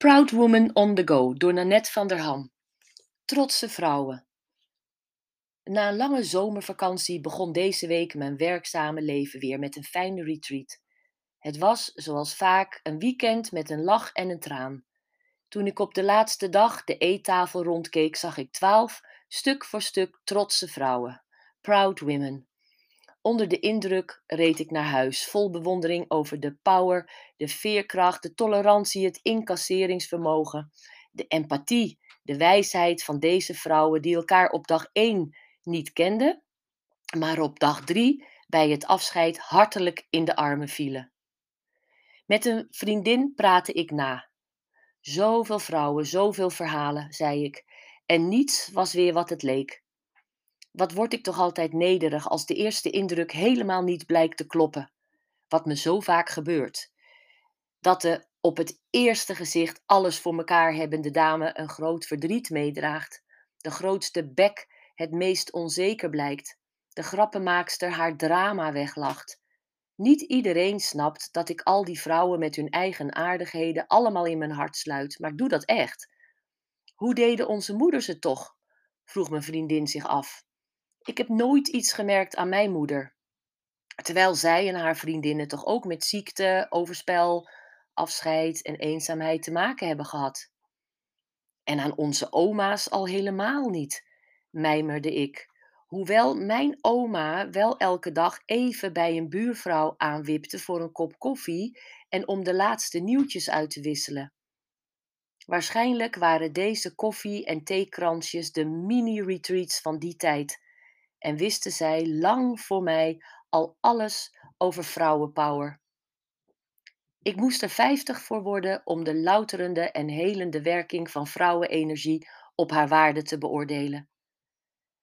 Proud Woman on the Go door Nanette van der Ham. Trotse vrouwen. Na een lange zomervakantie begon deze week mijn werkzame leven weer met een fijne retreat. Het was, zoals vaak, een weekend met een lach en een traan. Toen ik op de laatste dag de eettafel rondkeek, zag ik twaalf, stuk voor stuk trotse vrouwen. Proud women. Onder de indruk reed ik naar huis, vol bewondering over de power, de veerkracht, de tolerantie, het incasseringsvermogen, de empathie, de wijsheid van deze vrouwen die elkaar op dag 1 niet kenden, maar op dag 3 bij het afscheid hartelijk in de armen vielen. Met een vriendin praatte ik na. Zoveel vrouwen, zoveel verhalen, zei ik, en niets was weer wat het leek. Wat word ik toch altijd nederig als de eerste indruk helemaal niet blijkt te kloppen, wat me zo vaak gebeurt. Dat de op het eerste gezicht alles voor mekaar hebbende dame een groot verdriet meedraagt, de grootste bek het meest onzeker blijkt, de grappenmaakster haar drama weglacht. Niet iedereen snapt dat ik al die vrouwen met hun eigen aardigheden allemaal in mijn hart sluit, maar ik doe dat echt. Hoe deden onze moeders het toch? vroeg mijn vriendin zich af. Ik heb nooit iets gemerkt aan mijn moeder. Terwijl zij en haar vriendinnen toch ook met ziekte, overspel, afscheid en eenzaamheid te maken hebben gehad. En aan onze oma's al helemaal niet, mijmerde ik. Hoewel mijn oma wel elke dag even bij een buurvrouw aanwipte voor een kop koffie en om de laatste nieuwtjes uit te wisselen. Waarschijnlijk waren deze koffie- en theekransjes de mini-retreats van die tijd en wisten zij lang voor mij al alles over vrouwenpower. Ik moest er vijftig voor worden om de louterende en helende werking van vrouwenenergie op haar waarde te beoordelen.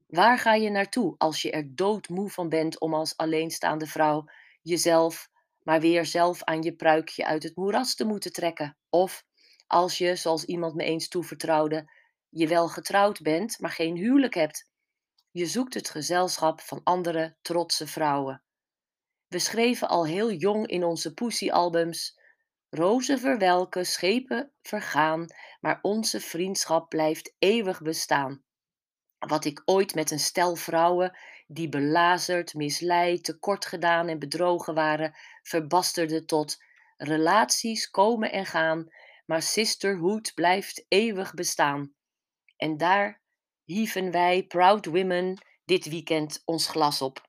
Waar ga je naartoe als je er doodmoe van bent om als alleenstaande vrouw jezelf maar weer zelf aan je pruikje uit het moeras te moeten trekken? Of als je, zoals iemand me eens toevertrouwde, je wel getrouwd bent, maar geen huwelijk hebt je zoekt het gezelschap van andere trotse vrouwen. We schreven al heel jong in onze poesiealbums: Rozen verwelken, schepen vergaan, maar onze vriendschap blijft eeuwig bestaan. Wat ik ooit met een stel vrouwen die belazerd, misleid, tekort gedaan en bedrogen waren, verbasterde tot relaties komen en gaan, maar sisterhood blijft eeuwig bestaan. En daar hieven wij, proud women, dit weekend ons glas op.